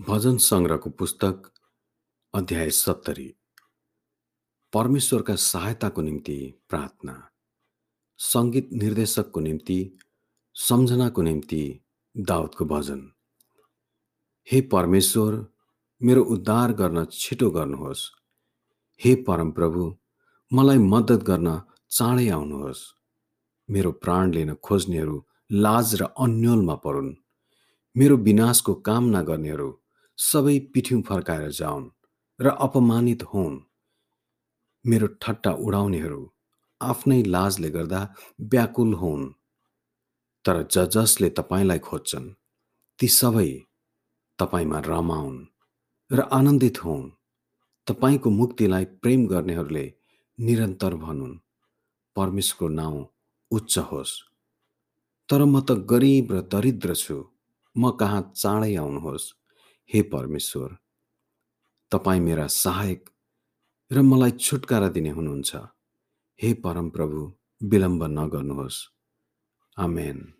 भजन सङ्ग्रहको पुस्तक अध्याय सत्तरी। परमेश्वरका सहायताको निम्ति प्रार्थना सङ्गीत निर्देशकको निम्ति सम्झनाको निम्ति दाउदको भजन। हे परमेश्वर मेरो उद्धार गर्न छिटो गर्नुहोस्। हे परमप्रभु मलाई मद्दत गर्न चाँडै आउनुहोस्। मेरो प्राण लिन खोज्नेहरू लाज र अन्यलमा परुन्। मेरो विनाशको कामना गर्नेहरू सबै पिठ्यौँ फर्काएर जाउन् र अपमानित हुन्। मेरो ठट्टा उडाउनेहरू आफ्नै लाजले गर्दा व्याकुल हुन्। तर ज जसले तपाईँलाई खोज्छन् ती सबै तपाईँमा रमाउन् र आनन्दित हुन्। तपाईँको मुक्तिलाई प्रेम गर्नेहरूले निरन्तर भनुन्। परमेश्वरको नाउँ उच्च होस्। तर म त गरिब र दरिद्र छु। म कहाँ चाँडै आउनुहोस्। हे परमेश्वर तपाईँ मेरा सहायक र मलाई छुटकारा दिने हुनुहुन्छ। हे परमप्रभु विलम्ब नगर्नुहोस्। आमेन।